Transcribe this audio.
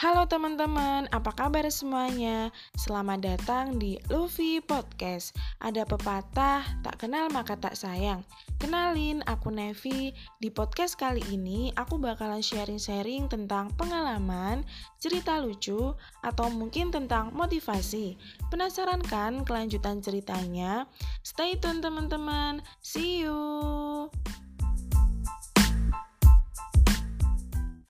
Halo teman-teman, apa kabar semuanya? Selamat datang di Luffy Podcast. Ada pepatah, tak kenal maka tak sayang. Kenalin, aku Nevi. Di podcast kali ini, aku bakalan sharing-sharing tentang pengalaman, cerita lucu, atau mungkin tentang motivasi. Penasaran kan kelanjutan ceritanya? Stay tune teman-teman. See you!